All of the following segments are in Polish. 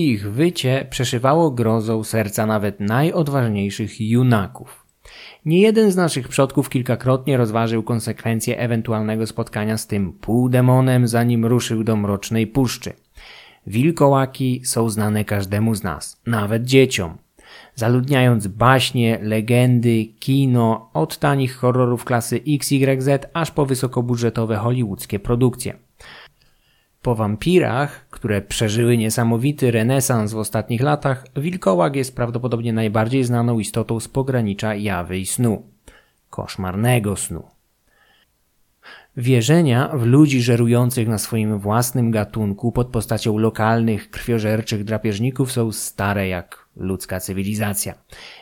Ich wycie przeszywało grozą serca nawet najodważniejszych junaków. Nie jeden z naszych przodków kilkakrotnie rozważył konsekwencje ewentualnego spotkania z tym półdemonem, zanim ruszył do mrocznej puszczy. Wilkołaki są znane każdemu z nas, nawet dzieciom. Zaludniając baśnie, legendy, kino, od tanich horrorów klasy XYZ aż po wysokobudżetowe hollywoodzkie produkcje. Po wampirach, które przeżyły niesamowity renesans w ostatnich latach, wilkołak jest prawdopodobnie najbardziej znaną istotą z pogranicza jawy i snu. Koszmarnego snu. Wierzenia w ludzi żerujących na swoim własnym gatunku pod postacią lokalnych, krwiożerczych drapieżników są stare jak ludzka cywilizacja.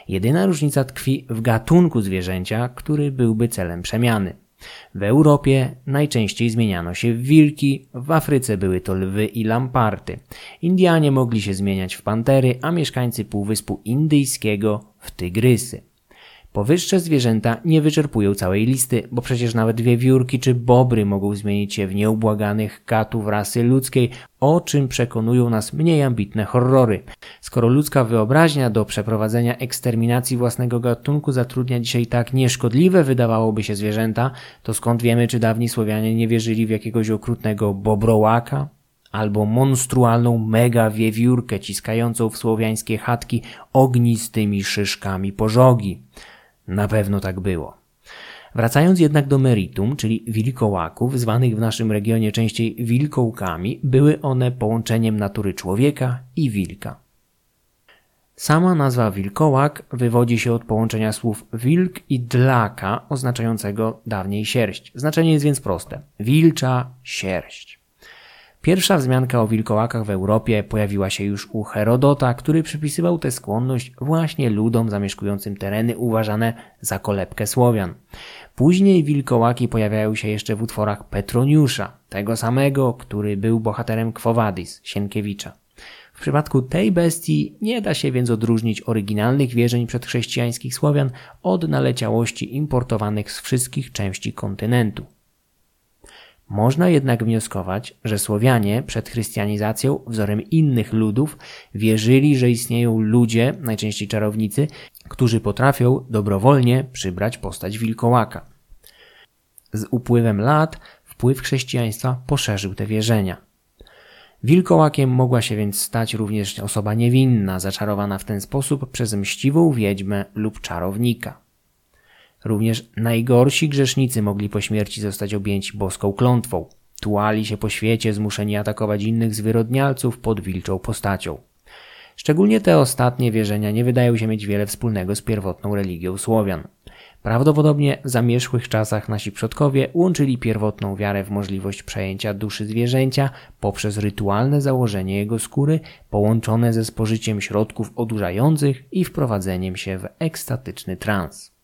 Jedyna różnica tkwi w gatunku zwierzęcia, który byłby celem przemiany. W Europie najczęściej zmieniano się w wilki, w Afryce były to lwy i lamparty. Indianie mogli się zmieniać w pantery, a mieszkańcy Półwyspu Indyjskiego w tygrysy. Powyższe zwierzęta nie wyczerpują całej listy, bo przecież nawet wiewiórki czy bobry mogą zmienić się w nieubłaganych katów rasy ludzkiej, o czym przekonują nas mniej ambitne horrory. Skoro ludzka wyobraźnia do przeprowadzenia eksterminacji własnego gatunku zatrudnia dzisiaj tak nieszkodliwe wydawałoby się zwierzęta, to skąd wiemy, czy dawni Słowianie nie wierzyli w jakiegoś okrutnego bobrołaka? Albo monstrualną mega wiewiórkę ciskającą w słowiańskie chatki ognistymi szyszkami pożogi. Na pewno tak było. Wracając jednak do meritum, czyli wilkołaków, zwanych w naszym regionie częściej wilkołkami, były one połączeniem natury człowieka i wilka. Sama nazwa wilkołak wywodzi się od połączenia słów wilk i dlaka, oznaczającego dawniej sierść. Znaczenie jest więc proste: wilcza sierść. Pierwsza wzmianka o wilkołakach w Europie pojawiła się już u Herodota, który przypisywał tę skłonność właśnie ludom zamieszkującym tereny uważane za kolebkę Słowian. Później wilkołaki pojawiają się jeszcze w utworach Petroniusza, tego samego, który był bohaterem Quo Vadis, Sienkiewicza. W przypadku tej bestii nie da się więc odróżnić oryginalnych wierzeń przedchrześcijańskich Słowian od naleciałości importowanych z wszystkich części kontynentu. Można jednak wnioskować, że Słowianie przed chrystianizacją, wzorem innych ludów, wierzyli, że istnieją ludzie, najczęściej czarownicy, którzy potrafią dobrowolnie przybrać postać wilkołaka. Z upływem lat wpływ chrześcijaństwa poszerzył te wierzenia. Wilkołakiem mogła się więc stać również osoba niewinna, zaczarowana w ten sposób przez mściwą wiedźmę lub czarownika. Również najgorsi grzesznicy mogli po śmierci zostać objęci boską klątwą. Tułali się po świecie, zmuszeni atakować innych zwyrodnialców pod wilczą postacią. Szczególnie te ostatnie wierzenia nie wydają się mieć wiele wspólnego z pierwotną religią Słowian. Prawdopodobnie w zamierzchłych czasach nasi przodkowie łączyli pierwotną wiarę w możliwość przejęcia duszy zwierzęcia poprzez rytualne założenie jego skóry, połączone ze spożyciem środków odurzających i wprowadzeniem się w ekstatyczny trans.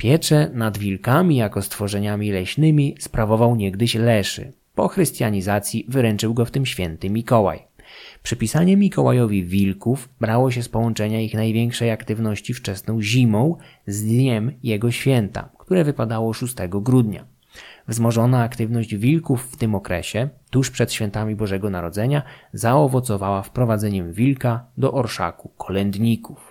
Piecze nad wilkami jako stworzeniami leśnymi sprawował niegdyś Leszy. Po chrystianizacji wyręczył go w tym święty Mikołaj. Przypisanie Mikołajowi wilków brało się z połączenia ich największej aktywności wczesną zimą z dniem jego święta, które wypadało 6 grudnia. Wzmożona aktywność wilków w tym okresie, tuż przed świętami Bożego Narodzenia, zaowocowała wprowadzeniem wilka do orszaku kolędników.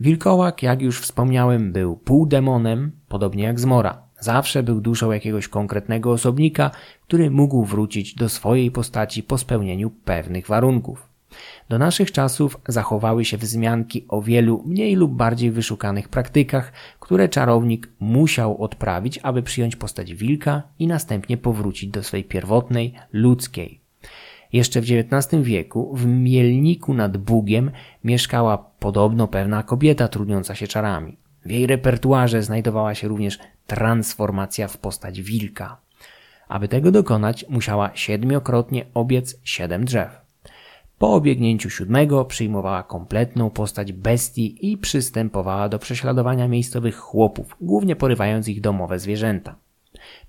Wilkołak, jak już wspomniałem, był półdemonem, podobnie jak zmora. Zawsze był duszą jakiegoś konkretnego osobnika, który mógł wrócić do swojej postaci po spełnieniu pewnych warunków. Do naszych czasów zachowały się wzmianki o wielu mniej lub bardziej wyszukanych praktykach, które czarownik musiał odprawić, aby przyjąć postać wilka i następnie powrócić do swej pierwotnej, ludzkiej, jeszcze w XIX wieku w Mielniku nad Bugiem mieszkała podobno pewna kobieta trudniąca się czarami. W jej repertuarze znajdowała się również transformacja w postać wilka. Aby tego dokonać, musiała siedmiokrotnie obiec siedem drzew. Po obiegnięciu siódmego przyjmowała kompletną postać bestii i przystępowała do prześladowania miejscowych chłopów, głównie porywając ich domowe zwierzęta.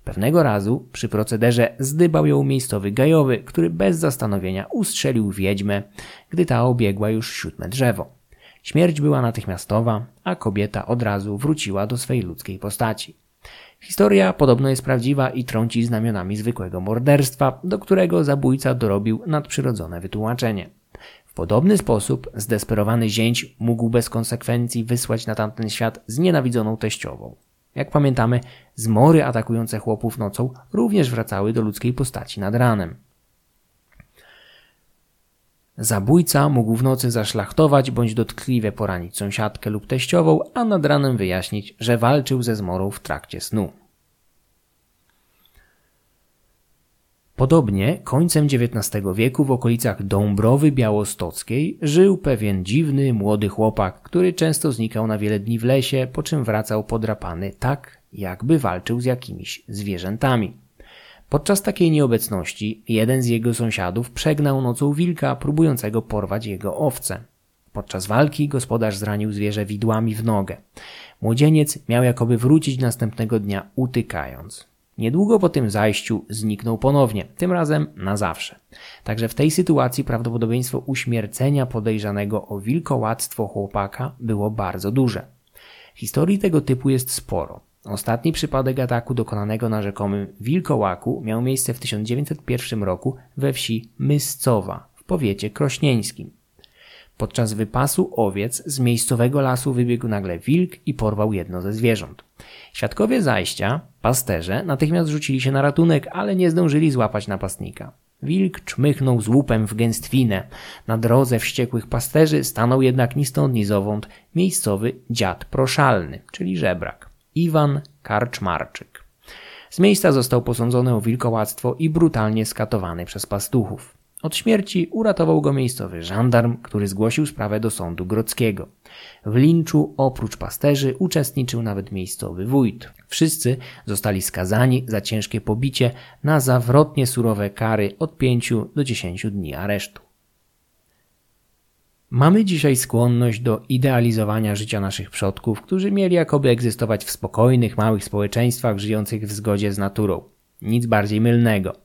Pewnego razu przy procederze zdybał ją miejscowy gajowy, który bez zastanowienia ustrzelił wiedźmę, gdy ta obiegła już siódme drzewo. Śmierć była natychmiastowa, a kobieta od razu wróciła do swej ludzkiej postaci. Historia podobno jest prawdziwa i trąci znamionami zwykłego morderstwa, do którego zabójca dorobił nadprzyrodzone wytłumaczenie. W podobny sposób zdesperowany zięć mógł bez konsekwencji wysłać na tamten świat znienawidzoną teściową. Jak pamiętamy, zmory atakujące chłopów nocą również wracały do ludzkiej postaci nad ranem. Zabójca mógł w nocy zaszlachtować bądź dotkliwie poranić sąsiadkę lub teściową, a nad ranem wyjaśnić, że walczył ze zmorą w trakcie snu. Podobnie końcem XIX wieku w okolicach Dąbrowy Białostockiej żył pewien dziwny, młody chłopak, który często znikał na wiele dni w lesie, po czym wracał podrapany tak, jakby walczył z jakimiś zwierzętami. Podczas takiej nieobecności jeden z jego sąsiadów przegnał nocą wilka, próbującego porwać jego owce. Podczas walki gospodarz zranił zwierzę widłami w nogę. Młodzieniec miał jakoby wrócić następnego dnia utykając. Niedługo po tym zajściu zniknął ponownie, tym razem na zawsze. Także w tej sytuacji prawdopodobieństwo uśmiercenia podejrzanego o wilkołactwo chłopaka było bardzo duże. Historii tego typu jest sporo. Ostatni przypadek ataku dokonanego na rzekomym wilkołaku miał miejsce w 1901 roku we wsi Myscowa w powiecie krośnieńskim. Podczas wypasu owiec z miejscowego lasu wybiegł nagle wilk i porwał jedno ze zwierząt. Świadkowie zajścia, pasterze, natychmiast rzucili się na ratunek, ale nie zdążyli złapać napastnika. Wilk czmychnął z łupem w gęstwinę. Na drodze wściekłych pasterzy stanął jednak ni stąd ni zowąd miejscowy dziad proszalny, czyli żebrak. Iwan Karczmarczyk. Z miejsca został posądzony o wilkołactwo i brutalnie skatowany przez pastuchów. Od śmierci uratował go miejscowy żandarm, który zgłosił sprawę do sądu grodzkiego. W linczu oprócz pasterzy uczestniczył nawet miejscowy wójt. Wszyscy zostali skazani za ciężkie pobicie na zawrotnie surowe kary od 5 do 10 dni aresztu. Mamy dzisiaj skłonność do idealizowania życia naszych przodków, którzy mieli jakoby egzystować w spokojnych, małych społeczeństwach żyjących w zgodzie z naturą. Nic bardziej mylnego.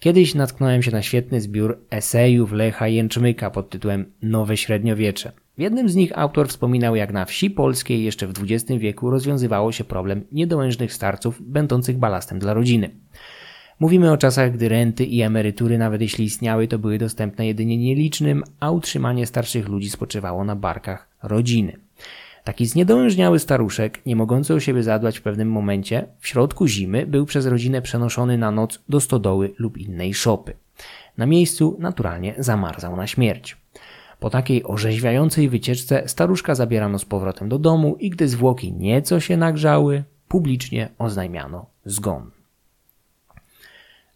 Kiedyś natknąłem się na świetny zbiór esejów Lecha Jęczmyka pod tytułem Nowe Średniowiecze. W jednym z nich autor wspominał, jak na wsi polskiej jeszcze w XX wieku rozwiązywało się problem niedołężnych starców będących balastem dla rodziny. Mówimy o czasach, gdy renty i emerytury, nawet jeśli istniały, to były dostępne jedynie nielicznym, a utrzymanie starszych ludzi spoczywało na barkach rodziny. Taki zniedołężniały staruszek, nie mogący o siebie zadbać w pewnym momencie, w środku zimy był przez rodzinę przenoszony na noc do stodoły lub innej szopy. Na miejscu naturalnie zamarzał na śmierć. Po takiej orzeźwiającej wycieczce staruszka zabierano z powrotem do domu i gdy zwłoki nieco się nagrzały, publicznie oznajmiano zgon.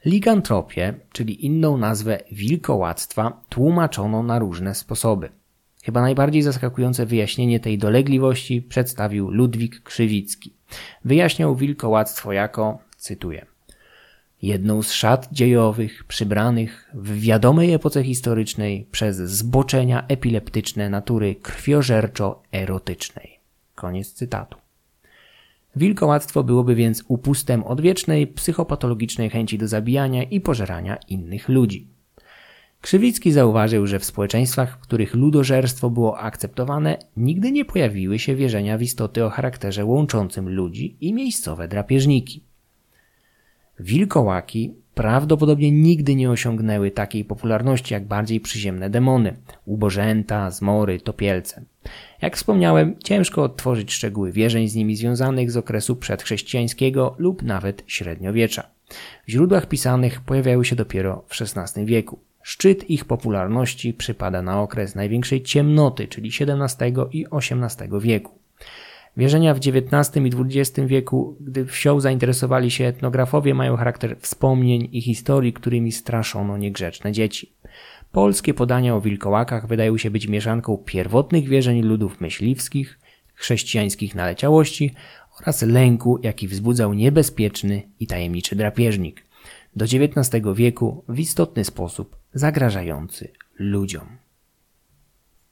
Ligantropię, czyli inną nazwę wilkołactwa, tłumaczono na różne sposoby. Chyba najbardziej zaskakujące wyjaśnienie tej dolegliwości przedstawił Ludwik Krzywicki. Wyjaśniał wilkołactwo jako, cytuję, jedną z szat dziejowych przybranych w wiadomej epoce historycznej przez zboczenia epileptyczne natury krwiożerczo-erotycznej. Koniec cytatu. Wilkołactwo byłoby więc upustem odwiecznej, psychopatologicznej chęci do zabijania i pożerania innych ludzi. Krzywicki zauważył, że w społeczeństwach, w których ludożerstwo było akceptowane, nigdy nie pojawiły się wierzenia w istoty o charakterze łączącym ludzi i miejscowe drapieżniki. Wilkołaki prawdopodobnie nigdy nie osiągnęły takiej popularności jak bardziej przyziemne demony, ubożęta, zmory, topielce. Jak wspomniałem, ciężko odtworzyć szczegóły wierzeń z nimi związanych z okresu przedchrześcijańskiego lub nawet średniowiecza. W źródłach pisanych pojawiały się dopiero w XVI wieku. Szczyt ich popularności przypada na okres największej ciemnoty, czyli XVII i XVIII wieku. Wierzenia w XIX i XX wieku, gdy wsią zainteresowali się etnografowie, mają charakter wspomnień i historii, którymi straszono niegrzeczne dzieci. Polskie podania o wilkołakach wydają się być mieszanką pierwotnych wierzeń ludów myśliwskich, chrześcijańskich naleciałości oraz lęku, jaki wzbudzał niebezpieczny i tajemniczy drapieżnik. Do XIX wieku w istotny sposób zagrażający ludziom.